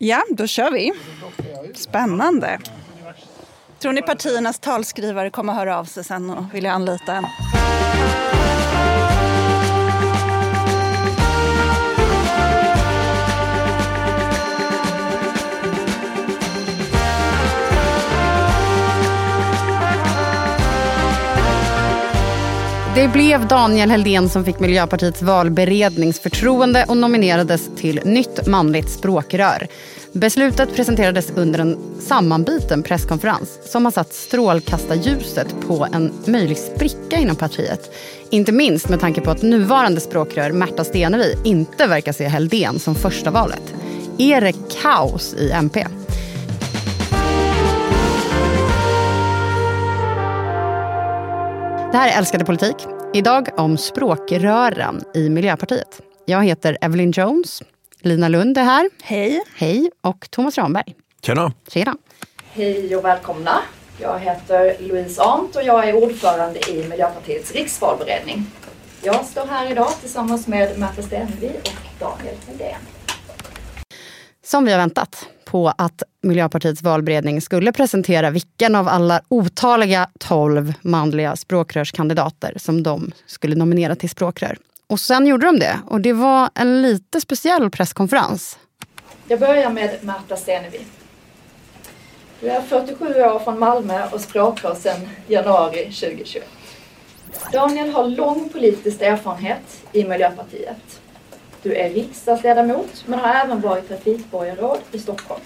Ja, då kör vi. Spännande. Tror ni partiernas talskrivare kommer att höra av sig sen och vilja anlita en? Det blev Daniel Heldén som fick Miljöpartiets valberedningsförtroende och nominerades till nytt manligt språkrör. Beslutet presenterades under en sammanbiten presskonferens som har satt strålkastarljuset på en möjlig spricka inom partiet. Inte minst med tanke på att nuvarande språkrör Märta Stenevi inte verkar se Heldén som första valet. Är det kaos i MP? Det här är Älskade politik. Idag om språkrören i Miljöpartiet. Jag heter Evelyn Jones. Lina Lund är här. Hej. Hej. Och Thomas Ramberg. Tjena. Tjena. Hej och välkomna. Jag heter Louise Arndt och jag är ordförande i Miljöpartiets riksvalberedning. Jag står här idag tillsammans med Märta Stenevi och Daniel Heldén. Som vi har väntat på att Miljöpartiets valberedning skulle presentera vilken av alla otaliga tolv manliga språkrörskandidater som de skulle nominera till språkrör. Och sen gjorde de det och det var en lite speciell presskonferens. Jag börjar med Märta Stenevi. Du är 47 år från Malmö och språkrör sedan januari 2021. Daniel har lång politisk erfarenhet i Miljöpartiet. Du är riksdagsledamot men har även varit trafikborgarråd i Stockholm.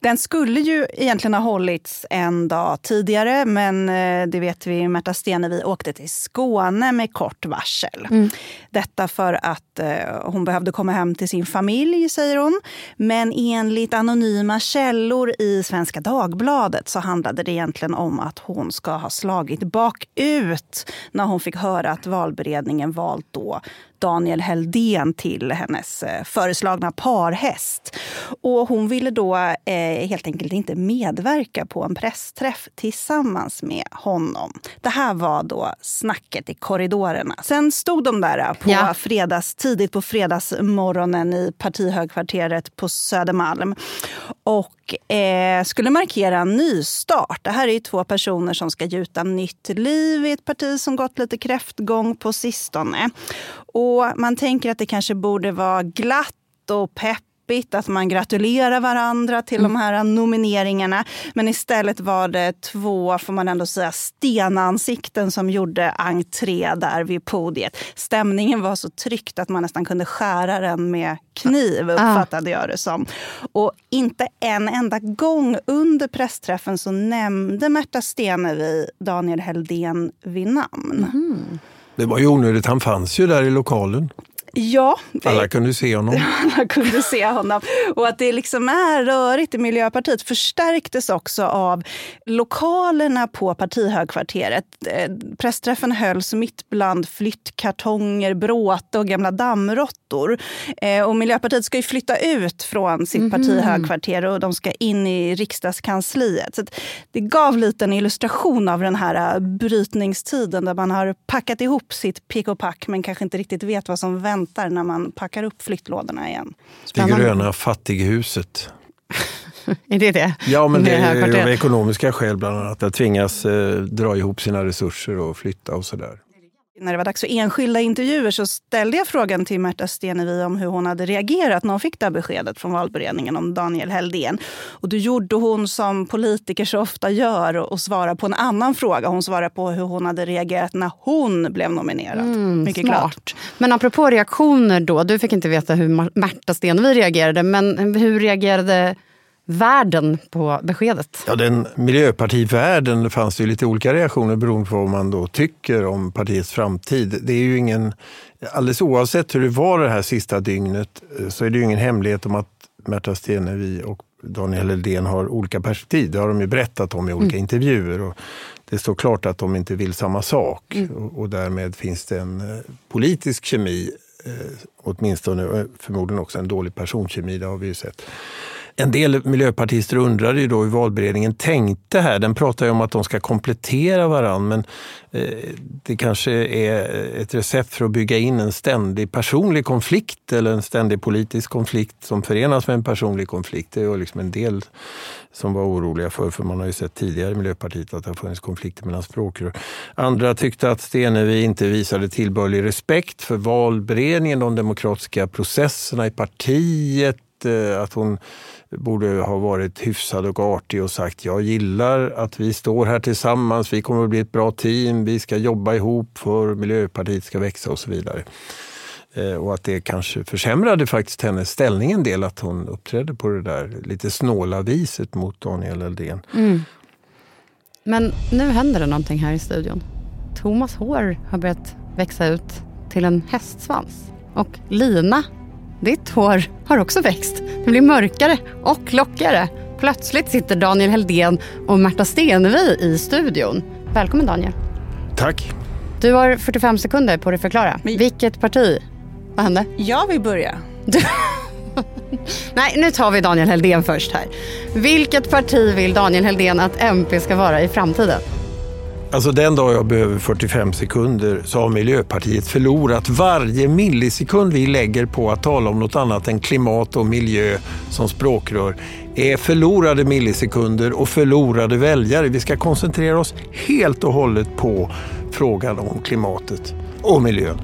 Den skulle ju egentligen ha hållits en dag tidigare men eh, det vet vi, Märta Stenevi åkte till Skåne med kort varsel. Mm. Detta för att eh, hon behövde komma hem till sin familj, säger hon. Men enligt anonyma källor i Svenska Dagbladet så handlade det egentligen om att hon ska ha slagit bakut när hon fick höra att valberedningen valt då Daniel Heldén till hennes eh, föreslagna parhäst. Och hon ville då eh, helt enkelt inte medverka på en pressträff tillsammans med honom. Det här var då snacket i korridorerna. Sen stod de där eh, på ja. fredags, tidigt på fredagsmorgonen i partihögkvarteret på Södermalm och eh, skulle markera en nystart. Det här är två personer som ska gjuta nytt liv i ett parti som gått lite kräftgång på sistone. Och man tänker att det kanske borde vara glatt och pepp att man gratulerar varandra till mm. de här nomineringarna. Men istället var det två, får man ändå säga, stenansikten som gjorde entré där vid podiet. Stämningen var så tryckt att man nästan kunde skära den med kniv, ah. uppfattade jag det som. Och inte en enda gång under pressträffen så nämnde Märta Stenevi Daniel Heldén vid namn. Mm. Det var ju onödigt, han fanns ju där i lokalen. Ja. Alla kunde se honom. Alla kunde se honom. Och att det liksom är rörigt i Miljöpartiet förstärktes också av lokalerna på partihögkvarteret. Eh, pressträffen hölls mitt bland flyttkartonger, bråte och gamla dammråttor. Eh, och Miljöpartiet ska ju flytta ut från sitt mm. partihögkvarter och de ska in i riksdagskansliet. Så det gav lite en illustration av den här brytningstiden där man har packat ihop sitt pick och pack men kanske inte riktigt vet vad som väntar väntar när man packar upp flyttlådorna igen. Spännande. Det gröna fattighuset. är det det? Ja, men det är av ekonomiska skäl bland annat. Att tvingas eh, dra ihop sina resurser och flytta och sådär när det var dags för enskilda intervjuer så ställde jag frågan till Märta Stenevi om hur hon hade reagerat när hon fick det här beskedet från valberedningen om Daniel Heldén. Och då gjorde hon som politiker så ofta gör och svarade på en annan fråga. Hon svarade på hur hon hade reagerat när hon blev nominerad. Mm, Mycket smart. Klart. Men apropå reaktioner då. Du fick inte veta hur Märta Stenevi reagerade. Men hur reagerade världen på beskedet? Ja, den Miljöpartivärlden fanns ju lite olika reaktioner beroende på vad man då tycker om partiets framtid. Det är ju ingen, alldeles oavsett hur det var det här sista dygnet eh, så är det ju ingen hemlighet om att Märta Stenevi och Daniel Heldén har olika perspektiv. Det har de ju berättat om i olika mm. intervjuer. Och det står klart att de inte vill samma sak mm. och, och, därmed finns det en eh, politisk kemi, eh, åtminstone förmodligen också en dålig personkemi, det har vi ju sett. En del miljöpartister undrade ju då hur valberedningen tänkte här. Den pratar ju om att de ska komplettera varandra men eh, det kanske är ett recept för att bygga in en ständig personlig konflikt eller en ständig politisk konflikt som förenas med en personlig konflikt. Det var liksom en del som var oroliga för, för man har ju sett tidigare i Miljöpartiet att det har funnits konflikter mellan språkrör. Andra tyckte att Stenevi inte visade tillbörlig respekt för valberedningen, de demokratiska processerna i partiet, Eh, att hon borde ha varit hyfsad och artig och sagt jag gillar att vi står här tillsammans, vi kommer att bli ett bra team, vi ska jobba ihop för Miljöpartiet ska växa och så vidare. Eh, och att det kanske försämrade faktiskt hennes ställning en del att hon uppträdde på det där lite snåla viset mot Daniel Eldén. Mm. Men nu händer det någonting här i studion. Thomas hår har börjat växa ut till en hästsvans. Och Lina, ditt hår har också växt. Det blir mörkare och lockigare. Plötsligt sitter Daniel Heldén och Märta Stenevi i studion. Välkommen Daniel. Tack. Du har 45 sekunder på dig att förklara. Vilket parti vad hände? Jag vill börja. Nej, nu tar vi Daniel Heldén först här. Vilket parti vill Daniel Heldén att MP ska vara i framtiden? Alltså den dag jag behöver 45 sekunder så har Miljöpartiet förlorat varje millisekund vi lägger på att tala om något annat än klimat och miljö som språkrör är förlorade millisekunder och förlorade väljare. Vi ska koncentrera oss helt och hållet på frågan om klimatet och miljön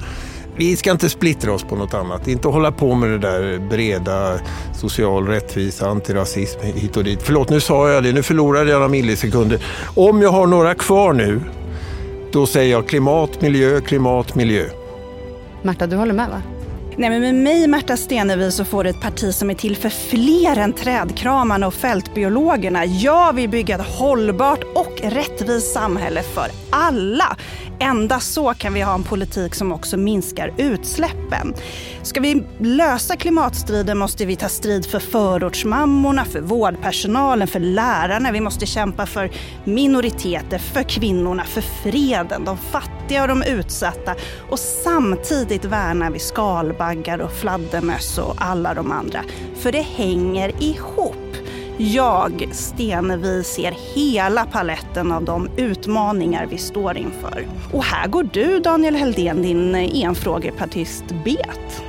vi ska inte splittra oss på något annat. Inte hålla på med det där breda social rättvisa, antirasism hit och dit. Förlåt, nu sa jag det. Nu förlorade jag några millisekunder. Om jag har några kvar nu, då säger jag klimat, miljö, klimat, miljö. Märta, du håller med va? Nej, men med mig, Märta Stenevi, så får du ett parti som är till för fler än trädkramarna och fältbiologerna. Jag vill bygga ett hållbart och rättvist samhälle för alla. Endast så kan vi ha en politik som också minskar utsläppen. Ska vi lösa klimatstriden måste vi ta strid för förortsmammorna, för vårdpersonalen, för lärarna. Vi måste kämpa för minoriteter, för kvinnorna, för freden, de fattiga och de utsatta. Och samtidigt värnar vi skalbaggar och fladdermöss och alla de andra. För det hänger ihop. Jag, Stenevi, ser hela paletten av de utmaningar vi står inför. Och här går du, Daniel Heldén, din enfrågepartist bet.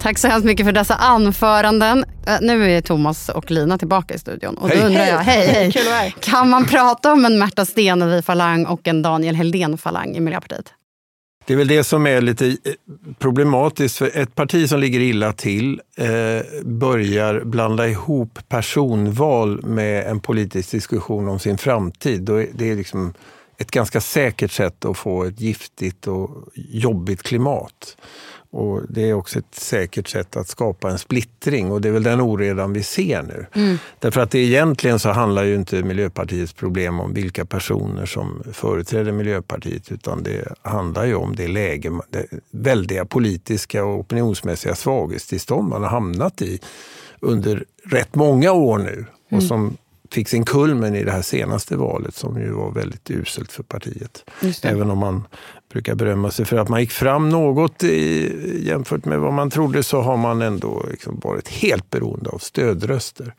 Tack så hemskt mycket för dessa anföranden. Äh, nu är Thomas och Lina tillbaka i studion. Och då hej, undrar jag, hej, hej. kan man prata om en Märta Stenevi-falang och en Daniel Heldén-falang i Miljöpartiet? Det är väl det som är lite eh, problematiskt. För ett parti som ligger illa till eh, börjar blanda ihop personval med en politisk diskussion om sin framtid. Det är liksom ett ganska säkert sätt att få ett giftigt och jobbigt klimat. Och Det är också ett säkert sätt att skapa en splittring och det är väl den oredan vi ser nu. Mm. Därför att det egentligen så handlar ju inte Miljöpartiets problem om vilka personer som företräder Miljöpartiet utan det handlar ju om det läge, det väldiga politiska och opinionsmässiga svaghetstillstånd man har hamnat i under rätt många år nu och mm. som fick sin kulmen i det här senaste valet som ju var väldigt uselt för partiet. Även om man brukar berömma sig för att man gick fram något i, jämfört med vad man trodde så har man ändå liksom varit helt beroende av stödröster.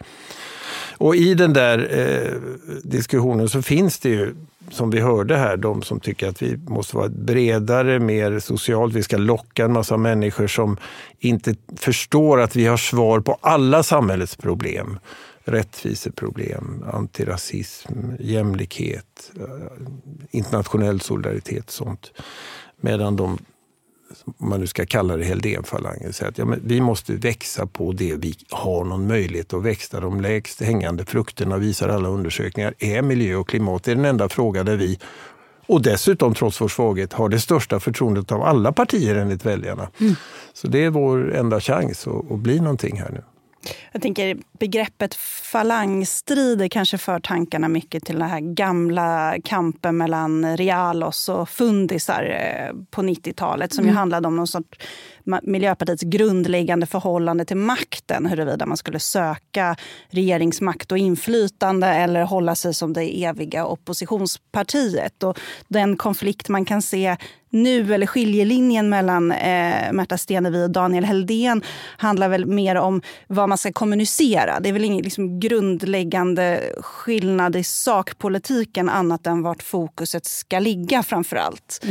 Och i den där eh, diskussionen så finns det ju, som vi hörde här, de som tycker att vi måste vara bredare, mer socialt. Vi ska locka en massa människor som inte förstår att vi har svar på alla samhällets problem rättviseproblem, antirasism, jämlikhet, eh, internationell solidaritet och sånt. Medan de, om man nu ska kalla det Heldén-falangen, säger att ja, men vi måste växa på det vi har någon möjlighet att växa. De lägst hängande frukterna visar alla undersökningar är miljö och klimat. Det är den enda fråga där vi och dessutom, trots vår svaghet, har det största förtroendet av alla partier enligt väljarna. Mm. Så det är vår enda chans att, att bli någonting här nu. Jag tänker begreppet falangstrider kanske för tankarna mycket till den här gamla kampen mellan realos och fundisar eh, på 90-talet som mm. ju handlade om någon sorts Miljöpartiets grundläggande förhållande till makten. Huruvida man skulle söka regeringsmakt och inflytande eller hålla sig som det eviga oppositionspartiet. Och den konflikt man kan se nu, eller skiljelinjen mellan eh, Märta Stenevi och Daniel Heldén handlar väl mer om vad man ska kommunicera. Det är väl ingen liksom, grundläggande skillnad i sakpolitiken annat än vart fokuset ska ligga framför allt.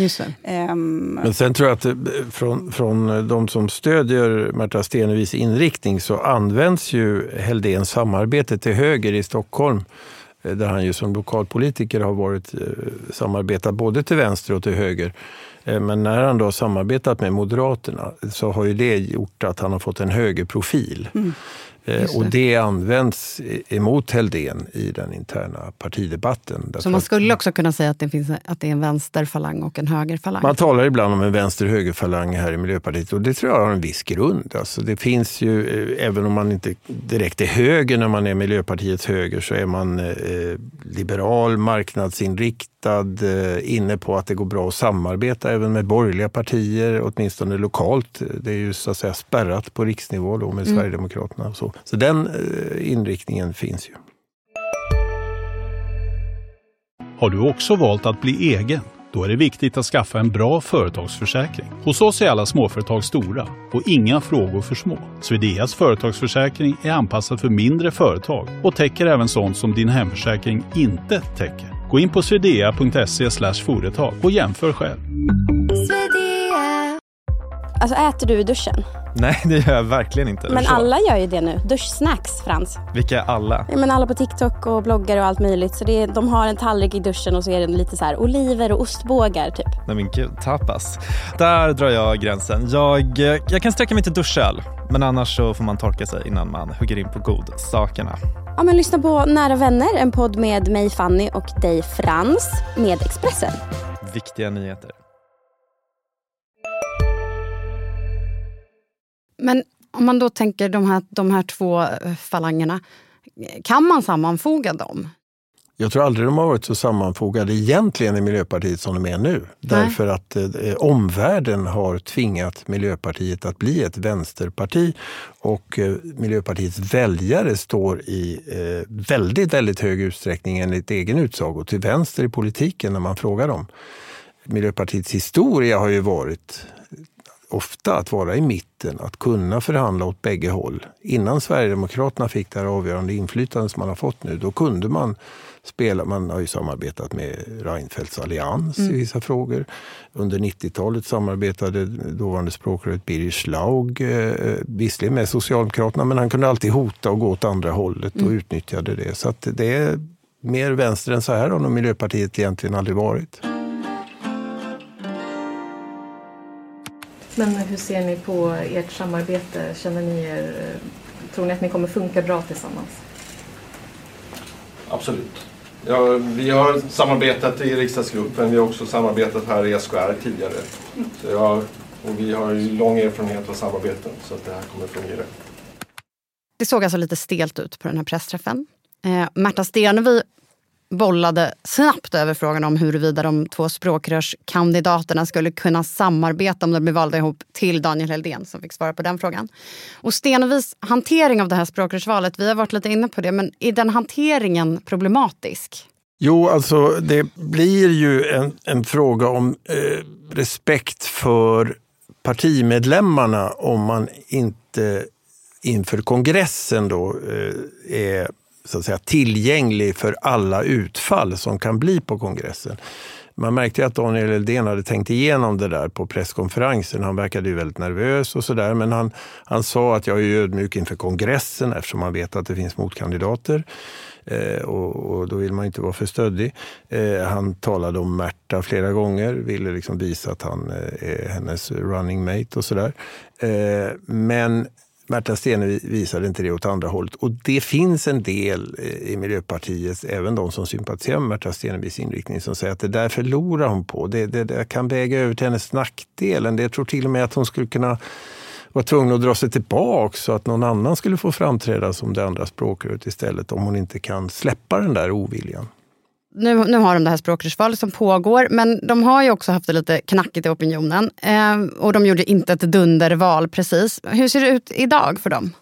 Um, Men sen tror jag att eh, från, från de som stödjer Märta Stenevis inriktning så används ju Heldéns samarbete till höger i Stockholm eh, där han ju som lokalpolitiker har varit eh, samarbetat både till vänster och till höger eh, men när han då har samarbetat med Moderaterna så har ju det gjort att han har fått en högre profil. Mm. Eh, och det används emot Heldén i den interna partidebatten. Så man skulle också kunna säga att det, finns, att det är en vänsterfalang och en högerfalang? Man talar ibland om en vänster-högerfalang här i Miljöpartiet och det tror jag har en viss grund. Alltså det finns ju, eh, även om man inte direkt är höger när man är Miljöpartiets höger, så är man eh, liberal, marknadsinriktad, eh, inne på att det går bra att samarbeta även med borgerliga partier, åtminstone lokalt. Det är ju så att säga spärrat på riksnivå då med mm. Sverigedemokraterna. Och så. Så, den eh, inriktningen finns ju. Har du också valt att bli egen? Då är det viktigt att skaffa en bra företagsförsäkring. Hos oss är alla småföretag stora och inga frågor för små. Swedeas företagsförsäkring är anpassad för mindre företag och täcker även sånt som din hemförsäkring inte täcker. Gå in på swedea.se företag och jämför själv. Alltså äter du i duschen? Nej, det gör jag verkligen inte. Men alla gör ju det nu. Duschsnacks, Frans. Vilka är alla? Ja, men alla på TikTok och bloggar och allt möjligt. Så det är, de har en tallrik i duschen och så är det lite så här oliver och ostbågar typ. Nej men gud, tapas. Där drar jag gränsen. Jag, jag kan sträcka mig till duschöl. Men annars så får man torka sig innan man hugger in på godsakerna. Ja, men lyssna på Nära vänner, en podd med mig Fanny och dig Frans med Expressen. Viktiga nyheter. Men om man då tänker de här, de här två eh, falangerna, kan man sammanfoga dem? Jag tror aldrig de har varit så sammanfogade egentligen i Miljöpartiet som de är nu. Nej. Därför att eh, omvärlden har tvingat Miljöpartiet att bli ett vänsterparti och eh, Miljöpartiets väljare står i eh, väldigt, väldigt hög utsträckning enligt egen utsago till vänster i politiken när man frågar dem. Miljöpartiets historia har ju varit ofta att vara i mitten, att kunna förhandla åt bägge håll. Innan Sverigedemokraterna fick det här avgörande inflytande som man har fått nu, då kunde man spela. Man har ju samarbetat med Reinfeldts allians mm. i vissa frågor. Under 90-talet samarbetade dåvarande språkröret Birger Schlaug, eh, visserligen med Socialdemokraterna, men han kunde alltid hota och gå åt andra hållet och mm. utnyttjade det. Så att det är mer vänster än så här har nog Miljöpartiet egentligen aldrig varit. Men hur ser ni på ert samarbete? Känner ni er, tror ni att ni kommer funka bra tillsammans? Absolut. Ja, vi har samarbetat i riksdagsgruppen, vi har också samarbetat här i SKR tidigare. Så jag, och vi har ju lång erfarenhet av samarbeten så att det här kommer fungera. Det såg alltså lite stelt ut på den här pressträffen. Eh, Märta Stenevi bollade snabbt över frågan om huruvida de två språkrörskandidaterna skulle kunna samarbeta om de blev valda ihop till Daniel Heldén som fick svara på den frågan. Och Stenevis hantering av det här språkrörsvalet, vi har varit lite inne på det, men är den hanteringen problematisk? Jo, alltså det blir ju en, en fråga om eh, respekt för partimedlemmarna om man inte inför kongressen då eh, är så att säga, tillgänglig för alla utfall som kan bli på kongressen. Man märkte att Daniel Eldén hade tänkt igenom det där på presskonferensen. Han verkade ju väldigt nervös och sådär. Men han, han sa att jag är ödmjuk inför kongressen eftersom han vet att det finns motkandidater. Eh, och, och, då vill man inte vara för stöddig. Eh, han talade om Märta flera gånger, ville liksom visa att han eh, är hennes running mate och sådär. Eh, men Märta Stenevi visade inte det åt andra hållet. Och det finns en del eh, i Miljöpartiet, även de som sympatiserar med Märta Stenevis inriktning, som säger att det där förlorar hon på. Det, det, det kan väga över till hennes nackdel. Jag tror till och med att hon skulle kunna vara tvungen att dra sig tillbaka så att någon annan skulle få framträda som det andra språkröret istället om hon inte kan släppa den där oviljan. Nu, nu har de det här språkrörsvalet som pågår, men de har ju också haft det lite knackigt i opinionen. Eh, och de gjorde inte ett dunderval precis. Hur ser det ut idag för dem?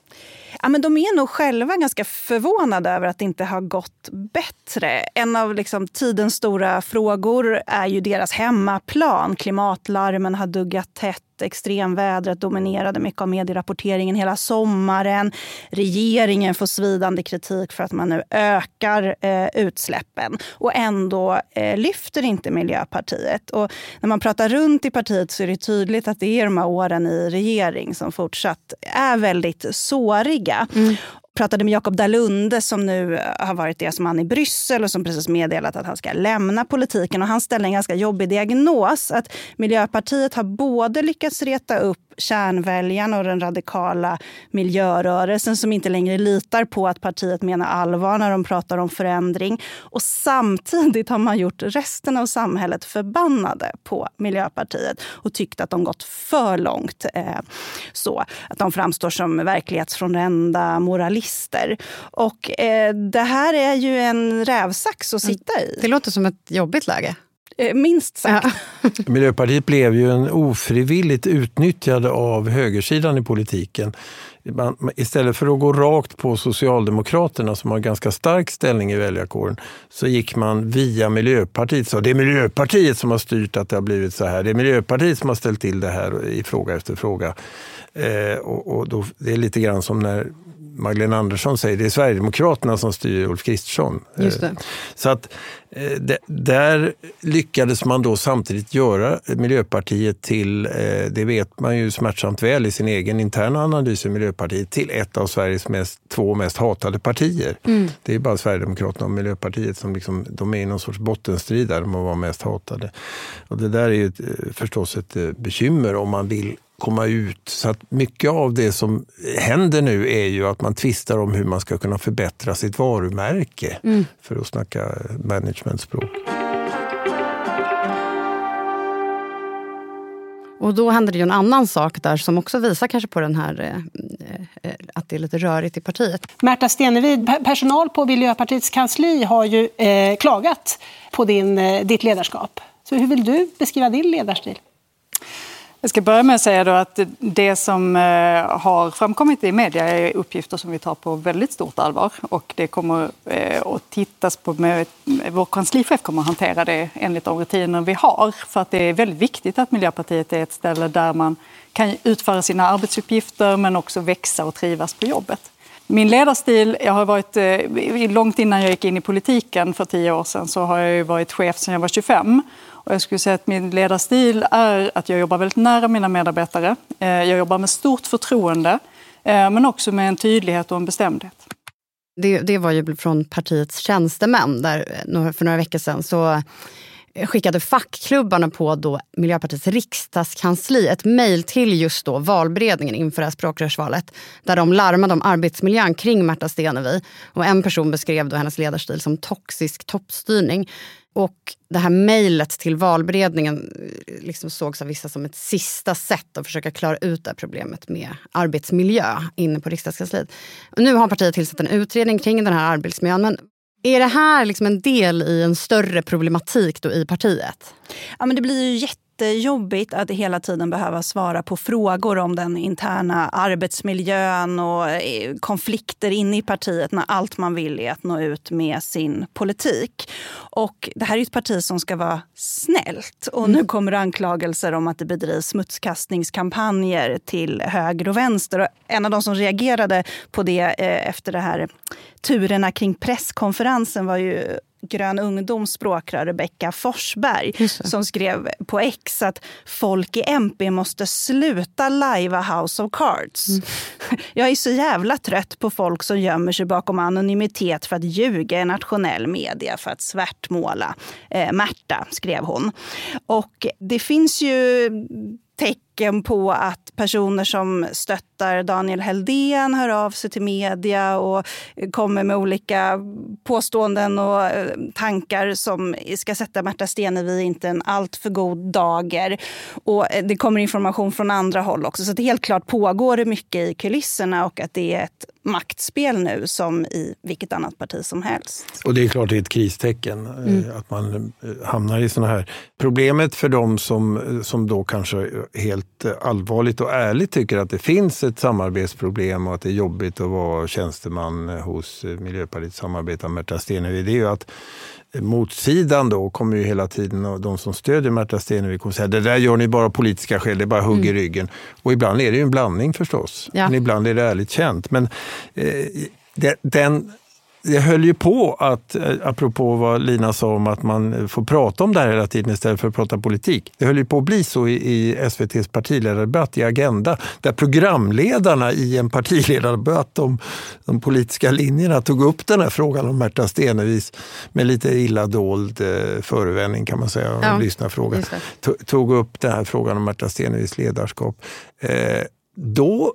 Ja, men de är nog själva ganska förvånade över att det inte har gått bättre. En av liksom, tidens stora frågor är ju deras hemmaplan. Klimatlarmen har duggat tätt extremvädret dominerade mycket av medierapporteringen hela sommaren. Regeringen får svidande kritik för att man nu ökar eh, utsläppen. Och ändå eh, lyfter inte Miljöpartiet. Och när man pratar runt i partiet så är det tydligt att det är de här åren i regering som fortsatt är väldigt såriga. Mm pratade med Jakob Dalunde som nu eh, har varit deras man i Bryssel och som precis meddelat att han ska lämna politiken. Och han ställde en ganska jobbig diagnos. Att Miljöpartiet har både lyckats reta upp kärnväljarna och den radikala miljörörelsen som inte längre litar på att partiet menar allvar när de pratar om förändring. Och samtidigt har man gjort resten av samhället förbannade på Miljöpartiet och tyckt att de gått för långt. Eh, så Att de framstår som verklighetsfrånvända moralister. Och eh, det här är ju en rävsax att sitta i. Det låter som ett jobbigt läge. Eh, minst sagt. Ja. Miljöpartiet blev ju en ofrivilligt utnyttjad av högersidan i politiken. istället för att gå rakt på Socialdemokraterna som har ganska stark ställning i väljarkåren så gick man via Miljöpartiet. Så det är Miljöpartiet som har styrt att det har blivit så här. Det är Miljöpartiet som har ställt till det här i fråga efter fråga. Eh, och, och då, det är lite grann som när Magdalena Andersson säger, det är Sverigedemokraterna som styr Ulf Kristersson. Just det. Så att eh, där lyckades man då samtidigt göra Miljöpartiet till, eh, det vet man ju smärtsamt väl i sin egen interna analys i Miljöpartiet, till ett av Sveriges mest, två mest hatade partier. Mm. Det är bara Sverigedemokraterna och Miljöpartiet som liksom, de är i någon sorts bottenstrid där om att vara mest hatade. Och det där är ju eh, förstås ett bekymmer om man vill komma ut. Så att mycket av det som händer nu är ju att man tvistar om hur man ska kunna förbättra sitt varumärke, mm. för att snacka managementspråk. Och då händer det ju en annan sak där som också visar kanske på den här eh, eh att det är lite rörigt i partiet. Märta Stenevid, personal på Miljöpartiets kansli har ju eh, klagat på din, eh, ditt ledarskap. Så hur vill du beskriva din ledarstil? Jag ska börja med att säga då att det som eh, har framkommit i media är uppgifter som vi tar på väldigt stort allvar. Och det kommer eh, att tittas på, med, vår kanslichef kommer att hantera det enligt de rutiner vi har. För att det är väldigt viktigt att Miljöpartiet är ett ställe där man kan utföra sina arbetsuppgifter men också växa och trivas på jobbet. Min ledarstil, jag har varit, eh, långt innan jag gick in i politiken för tio år sedan så har jag varit chef sedan jag var 25. Och jag skulle säga att min ledarstil är att jag jobbar väldigt nära mina medarbetare. Eh, jag jobbar med stort förtroende, eh, men också med en tydlighet och en bestämdhet. Det, det var ju från partiets tjänstemän. Där för några veckor sedan så skickade fackklubbarna på då Miljöpartiets riksdagskansli ett mejl till just då valberedningen inför det här språkrörsvalet där de larmade om arbetsmiljön kring Märta Stenevi. Och en person beskrev då hennes ledarstil som toxisk toppstyrning. Och det här mejlet till valberedningen eh, liksom sågs av vissa som ett sista sätt att försöka klara ut det här problemet med arbetsmiljö inne på riksdagskansliet. Och nu har partiet tillsatt en utredning kring den här arbetsmiljön. Men är det här liksom en del i en större problematik då i partiet? Ja, men det blir ju jätte jättejobbigt att hela tiden behöva svara på frågor om den interna arbetsmiljön och eh, konflikter inne i partiet när allt man vill är att nå ut med sin politik. Och det här är ett parti som ska vara snällt och nu mm. kommer anklagelser om att det bedrivs smutskastningskampanjer till höger och vänster. Och en av de som reagerade på det eh, efter det här turerna kring presskonferensen var ju Grön ungdoms språkrör Rebecka Forsberg som skrev på X att folk i MP måste sluta lajva House of Cards. Mm. Jag är så jävla trött på folk som gömmer sig bakom anonymitet för att ljuga i nationell media för att svärtmåla eh, Märta, skrev hon. Och det finns ju tecken på att personer som stöttar Daniel Heldén hör av sig till media och kommer med olika påståenden och eh, tankar som ska sätta Märta Stenevi inte en alltför god dager. Och eh, det kommer information från andra håll också. Så det helt klart pågår det mycket i kulisserna och att det är ett maktspel nu som i vilket annat parti som helst. Och det är klart det är ett kristecken eh, mm. att man hamnar i såna här... Problemet för dem som, som då kanske helt allvarligt och ärligt tycker att det finns ett samarbetsproblem och att det är jobbigt att vara tjänsteman hos Miljöpartiet samarbetar med Märta Stenevi, det är ju att motsidan då kommer ju hela tiden och de som stödjer Märta Stenevi kommer säga det där gör ni bara politiska skäl, det är bara hugg i mm. ryggen. Och ibland är det ju en blandning förstås, ja. men ibland är det ärligt känt. Men eh, den det höll ju på att, eh, apropå vad Lina sa om att man får prata om det här hela tiden istället för att prata politik. Det höll ju på att bli så i, i SVTs partiledardebatt i Agenda, där programledarna i en partiledardebatt om de politiska linjerna tog upp den här frågan om Märta Stenevis med lite illa dold eh, förevändning kan man säga, ja, lyssnarfråga. Tog upp den här frågan om Märta Stenevis ledarskap. Eh, då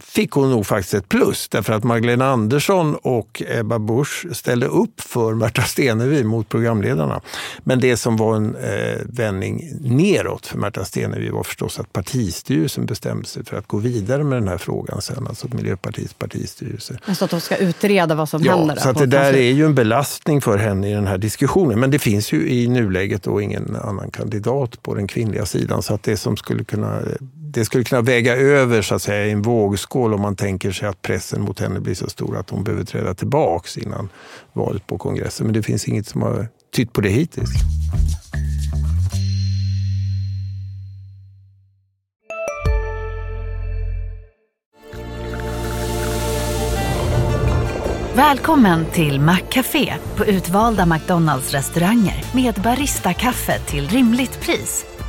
fick hon nog faktiskt ett plus därför att Magdalena Andersson och Ebba Busch ställde upp för Märta Stenevi mot programledarna. Men det som var en eh, vändning neråt för Märta Stenevi var förstås att partistyrelsen bestämde sig för att gå vidare med den här frågan sen, alltså Miljöpartiets partistyrelse. Alltså att de ska utreda vad som ja, händer? så att det där är ju en belastning för henne i den här diskussionen. Men det finns ju i nuläget då ingen annan kandidat på den kvinnliga sidan så att det som skulle kunna det skulle kunna väga över så att säga, i en vågskål om man tänker sig att pressen mot henne blir så stor att hon behöver träda tillbaks innan valet på kongressen. Men det finns inget som har tytt på det hittills. Välkommen till Maccafé på utvalda McDonalds restauranger med Baristakaffe till rimligt pris.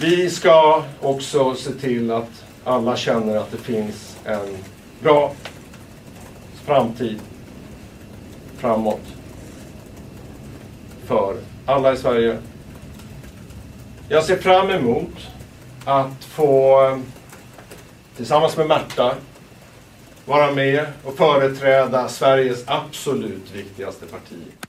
Vi ska också se till att alla känner att det finns en bra framtid framåt för alla i Sverige. Jag ser fram emot att få eh, tillsammans med Märta vara med och företräda Sveriges absolut viktigaste parti.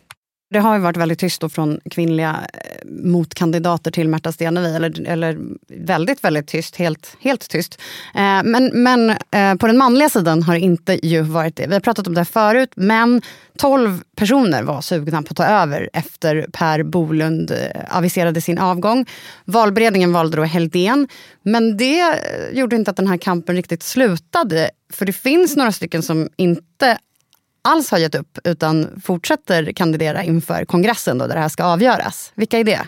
Det har ju varit väldigt tyst från kvinnliga eh, motkandidater till Märta Stenevi. Eller, eller väldigt, väldigt tyst. Helt, helt tyst. Eh, men men eh, på den manliga sidan har det inte ju varit det. Vi har pratat om det här förut. Men 12 personer var sugna på att ta över efter Per Bolund eh, aviserade sin avgång. Valberedningen valde då Heldén. Men det eh, gjorde inte att den här kampen riktigt slutade. För det finns några stycken som inte alls har gett upp utan fortsätter kandidera inför kongressen då, där det här ska avgöras. Vilka är det?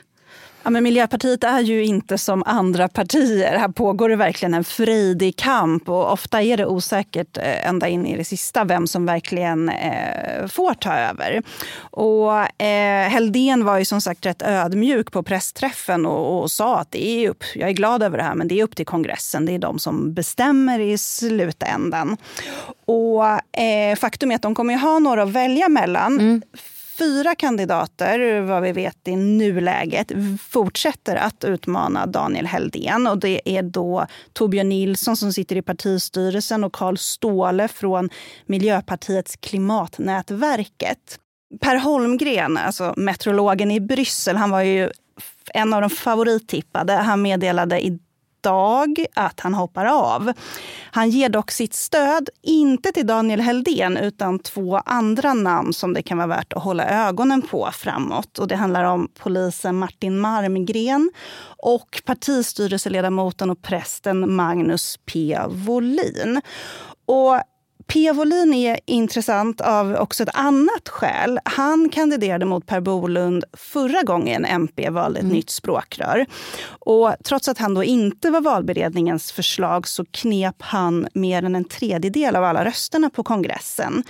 Ja, men Miljöpartiet är ju inte som andra partier. Här pågår det verkligen en frejdig kamp och ofta är det osäkert eh, ända in i det sista vem som verkligen eh, får ta över. Och eh, Heldén var ju som sagt rätt ödmjuk på pressträffen och, och, sa att det är upp, jag är glad över det här, men det är upp till kongressen. Det är de som bestämmer i slutändan. Och eh, faktum är att de kommer ha några att välja mellan. Mm fyra kandidater, vad vi vet i nuläget, fortsätter att utmana Daniel Heldén. Och det är då Torbjörn Nilsson som sitter i partistyrelsen och Karl Ståhle från Miljöpartiets klimatnätverket. Per Holmgren, alltså meteorologen i Bryssel, han var ju en av de favorittippade. Han meddelade i dag att han hoppar av. Han ger dock sitt stöd, inte till Daniel Heldén utan två andra namn som det kan vara värt att hålla ögonen på framåt. Och det handlar om polisen Martin Marmgren och partistyrelseledamoten och prästen Magnus P. Wollin. Och P. Wåhlin är intressant av också ett annat skäl. Han kandiderade mot Per Bolund förra gången MP valde ett mm. nytt språkrör. Och trots att han då inte var valberedningens förslag så knep han mer än en tredjedel av alla rösterna på kongressen.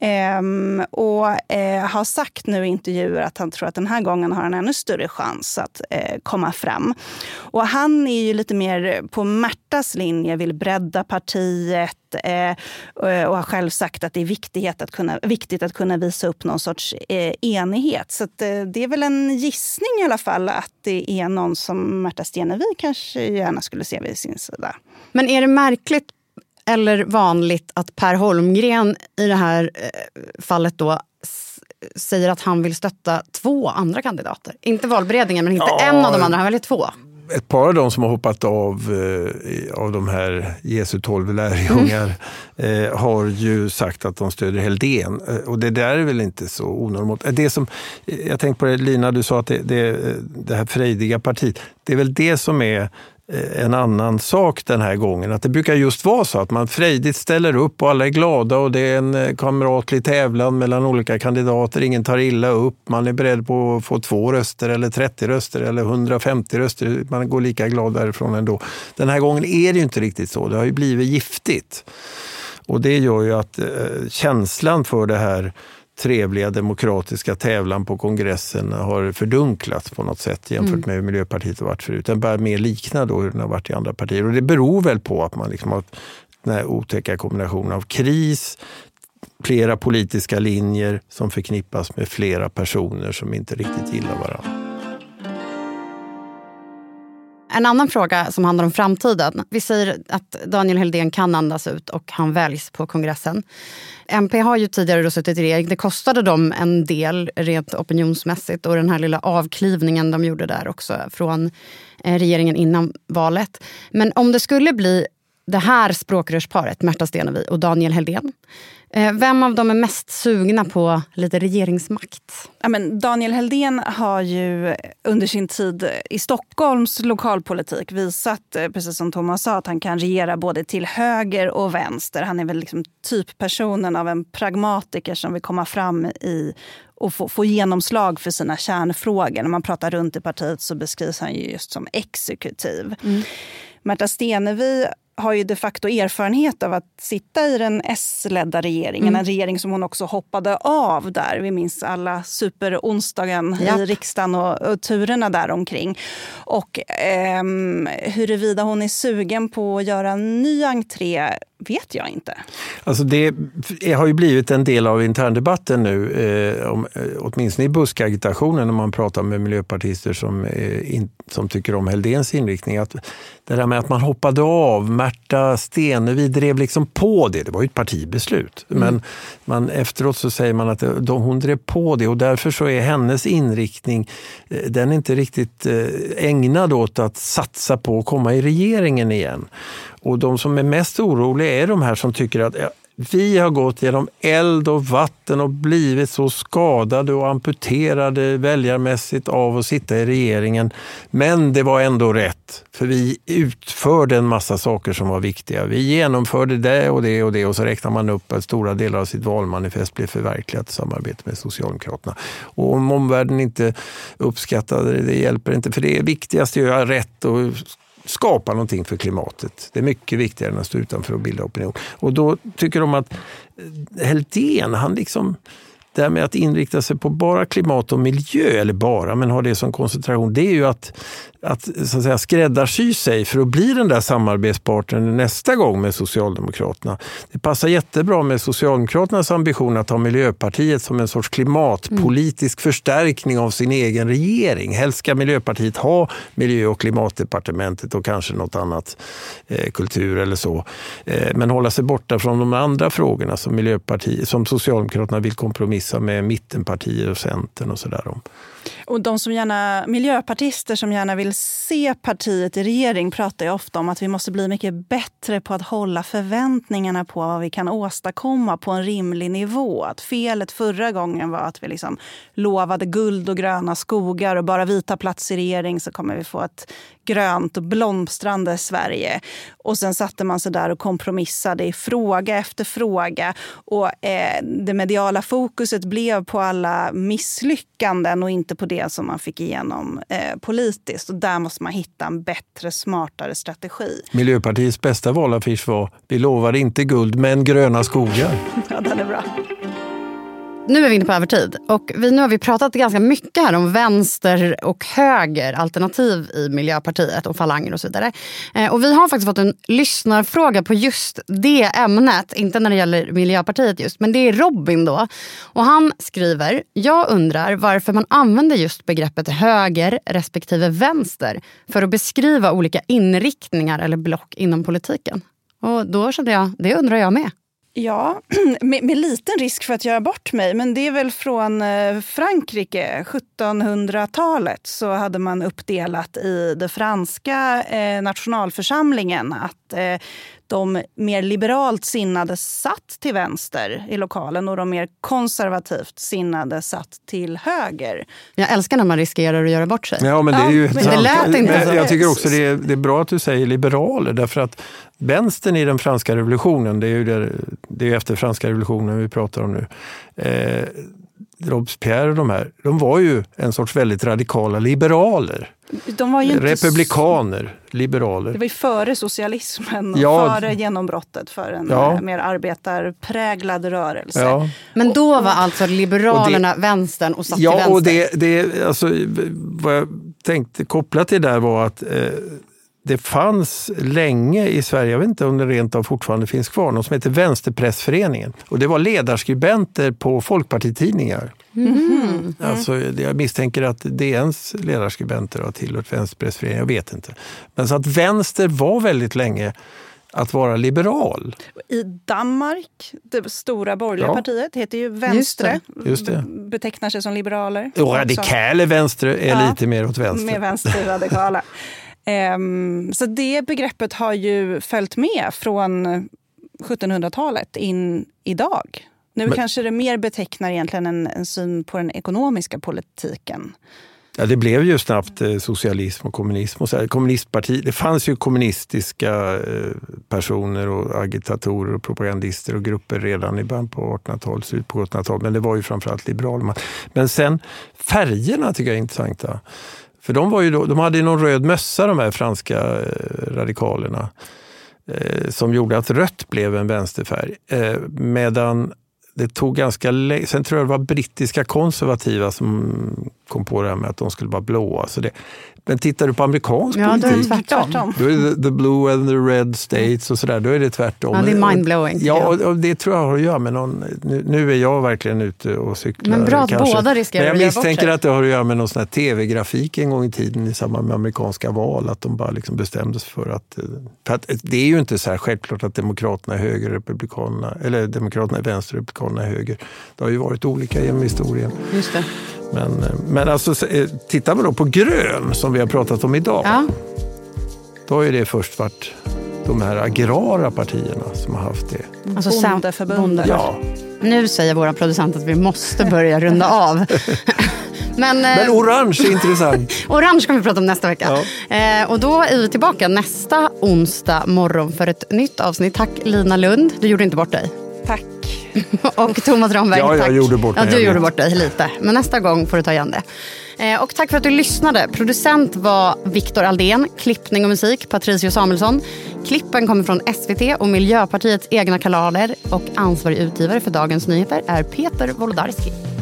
Ehm, och eh, har sagt nu i intervjuer att han tror att den här gången har han ännu större chans att eh, komma fram. Och han är ju lite mer på Märtas linje, vill bredda partiet eh, och har själv sagt att det är viktigt att kunna, viktigt att kunna visa upp någon sorts eh, enighet. Så att, eh, det är väl en gissning i alla fall att det är någon som Märta Stenevi kanske gärna skulle se vid sin sida. Men är det märkligt eller vanligt att Per Holmgren i det här eh, fallet då säger att han vill stötta två andra kandidater. Inte valberedningen, men inte ja, en av de andra. Han väljer två. Ett par av dem som har hoppat av eh, av de här Jesu tolv lärjungar mm. eh, har ju sagt att de stöder Heldén. Och det där är väl inte så onormalt. Det som, jag tänkte på det, Lina, du sa att det, det, det här frejdiga partiet, det är väl det som är Eh, en annan sak den här gången. Att det brukar just vara så att man frejdigt ställer upp och alla är glada och det är en eh, kamratlig tävlan mellan olika kandidater. Ingen tar illa upp. Man är beredd på att få två röster eller 30 röster eller 150 röster. Man går lika glad därifrån ändå. Den här gången är det ju inte riktigt så. Det har ju blivit giftigt. Och det gör ju att eh, känslan för det här trevliga demokratiska tävlan på kongressen har fördunklats på något sätt jämfört mm. med hur Miljöpartiet har varit förut. Den börjar mer likna då hur den har varit i andra partier. Och det beror väl på att man liksom har den här otäcka kombinationen av kris, flera politiska linjer som förknippas med flera personer som inte riktigt gillar varandra. En annan fråga som handlar om framtiden. Vi säger att Daniel Heldén kan andas ut och han väljs på kongressen. MP har ju tidigare då suttit i regering. Det kostade dem en del rent opinionsmässigt och den här lilla avklivningen de gjorde där också från eh, regeringen innan valet. Men om det skulle bli det här språkrörsparet, Märta Stenevi och Daniel Heldén. Eh, vem av dem är mest sugna på lite regeringsmakt? Ja, men Daniel Heldén har ju under sin tid i Stockholms lokalpolitik visat, eh, precis som Thomas sa, att han kan regera både till höger och vänster. Han är väl liksom typpersonen av en pragmatiker som vill komma fram i och få, få genomslag för sina kärnfrågor. När man pratar runt i partiet så beskrivs han ju just som exekutiv. Mm. Märta Stenevi har ju de facto erfarenhet av att sitta i den S-ledda regeringen. Mm. En regering som hon också hoppade av där. Vi minns alla superonsdagen ja. i riksdagen och, och turerna där omkring. Och eh, huruvida hon är sugen på att göra en ny entré vet jag inte. Alltså det har ju blivit en del av interndebatten nu, eh, om, eh, åtminstone i buskagitationen när man pratar med miljöpartister som, eh, in, som tycker om Heldens inriktning. Att det där med att man hoppade av, Märta Stenevi drev liksom på det, det var ju ett partibeslut. Mm. Men man, efteråt så säger man att de, hon drev på det och därför så är hennes inriktning, eh, den är inte riktigt eh, ägnad åt att satsa på att komma i regeringen igen. Och de som är mest oroliga är de här som tycker att vi har gått genom eld och vatten och blivit så skadade och amputerade väljarmässigt av att sitta i regeringen. Men det var ändå rätt, för vi utförde en massa saker som var viktiga. Vi genomförde det och det och det och så räknar man upp att stora delar av sitt valmanifest blev förverkligat i samarbete med Socialdemokraterna. Och om omvärlden inte uppskattade det, det hjälper inte, för det viktigaste är att göra rätt och skapa någonting för klimatet. Det är mycket viktigare än att stå utanför och bilda opinion. Och då tycker de att eh, Helldén, han liksom det här med att inrikta sig på bara klimat och miljö, eller bara, men ha det som koncentration, det är ju att att, så att säga, skräddarsy sig för att bli den där samarbetspartnern nästa gång med Socialdemokraterna. Det passar jättebra med Socialdemokraternas ambition att ha Miljöpartiet som en sorts klimatpolitisk mm. förstärkning av sin egen regering. Helst ska Miljöpartiet ha miljö och klimatdepartementet och kanske något annat, eh, kultur eller så. Eh, men hålla sig borta från de andra frågorna som, Miljöpartiet, som Socialdemokraterna vill kompromissa med mittenpartier och Centern och sådär. Och de som gärna, miljöpartister som gärna vill se partiet i regering pratar ju ofta om att vi måste bli mycket bättre på att hålla förväntningarna på vad vi kan åstadkomma på en rimlig nivå. Att felet förra gången var att vi liksom lovade guld och gröna skogar och bara vi tar plats i regering så kommer vi få ett grönt och blomstrande Sverige. Och sen satte man sig där och kompromissade i fråga efter fråga. Och eh, det mediala fokuset blev på alla misslyckanden och inte på det som man fick igenom eh, politiskt. Och där måste man hitta en bättre, smartare strategi. Miljöpartiets bästa valaffisch var Vi lovar inte guld, men gröna skogar. ja, den är bra. Nu är vi inne på övertid. Och vi, nu har vi pratat ganska mycket här om vänster och höger alternativ i Miljöpartiet och falanger och så vidare. Eh, och vi har faktiskt fått en lyssnarfråga på just det ämnet. Inte när det gäller Miljöpartiet just, men det är Robin då. Och han skriver, jag undrar varför man använder just begreppet höger respektive vänster för att beskriva olika inriktningar eller block inom politiken. Och då kände jag, det undrar jag med. Ja, med, med, liten risk för att göra bort mig. Men det är väl från eh, Frankrike. 1700-talet så hade man uppdelat i den franska eh, nationalförsamlingen att eh, de mer liberalt sinnade satt till vänster i lokalen och de mer konservativt sinnade satt till höger. Jag älskar när man riskerar att göra bort sig. Ja, men det, är ju ja, men det lät inte så. Jag tycker också det är, det är bra att du säger liberaler därför att vänstern i den franska revolutionen, det är ju det, det är efter franska revolutionen vi pratar om nu. Eh, Robespierre och de här, de var ju en sorts väldigt radikala liberaler. De var ju Republikaner, liberaler. Det var ju före socialismen och ja, före genombrottet för en ja. mer arbetarpräglad rörelse. Ja. Men då var alltså Liberalerna det, vänstern och satt ja, till vänster? Och det, det, alltså, vad jag tänkte koppla till där var att eh, det fanns länge i Sverige, jag vet inte om det rent av fortfarande finns kvar, något som heter Vänsterpressföreningen. Och det var ledarskribenter på folkpartitidningar. Mm. Alltså, jag misstänker att DNs ledarskribenter har tillhört Vänsterpressföreningen, jag vet inte. Men så att vänster var väldigt länge att vara liberal. I Danmark, det stora borgerliga ja. partiet, heter ju Vänstre. Just det. Betecknar sig som liberaler. Och radikala vänster är ja, lite mer åt vänster. Mer vänsterradikala. Um, så det begreppet har ju följt med från 1700-talet in idag. Nu Men, kanske det mer betecknar egentligen en, en syn på den ekonomiska politiken. Ja, det blev ju snabbt eh, socialism och kommunism. Och så. Kommunistparti, det fanns ju kommunistiska eh, personer och agitatorer och propagandister och grupper redan i början på 1800-talet, slutet på 1800-talet. Men det var ju framförallt liberaler. Men sen färgerna tycker jag är intressanta. För de, var ju då, de hade ju någon röd mössa de här franska eh, radikalerna. Eh, som gjorde att rött blev en vänsterfärg. Eh, medan det tog ganska länge. Sen tror jag det var brittiska konservativa som kom på det här med att de skulle vara blåa. Så det, men tittar du på amerikansk ja, politik, då är det tvärtom. Då är det the blue and the red states och sådär. Då är det tvärtom. Ja, det är mindblowing. Ja, och, och det tror jag har att göra med någon... Nu, nu är jag verkligen ute och cyklar. Men bra att kanske. båda riskerar Men jag misstänker att det har att göra med någon sån här tv-grafik en gång i tiden i samband med amerikanska val. Att de bara liksom bestämde sig för att... För att det är ju inte så här självklart att Demokraterna är höger, Republikanerna, eller Demokraterna är vänster, Republikanerna är höger. Det har ju varit olika genom historien. Just det. Men, men alltså, eh, tittar man då på grön som vi har pratat om idag. Ja. Då har ju det först varit de här agrara partierna som har haft det. Alltså Bondeförbundet. Ja. Nu säger våra producent att vi måste börja runda av. Men, Men eh, orange är intressant. orange kommer vi prata om nästa vecka. Ja. Eh, och då är vi tillbaka nästa onsdag morgon för ett nytt avsnitt. Tack Lina Lund. Du gjorde inte bort dig. Tack. och Thomas Ramberg, ja, tack. jag gjorde bort mig. Ja, du gjorde bort dig lite. Men nästa gång får du ta igen det. Eh, och tack för att du lyssnade. Producent var Viktor Aldén. Klippning och musik Patricio Samuelsson. Klippen kommer från SVT och Miljöpartiets egna kanaler. Och ansvarig utgivare för Dagens Nyheter är Peter Wolodarski.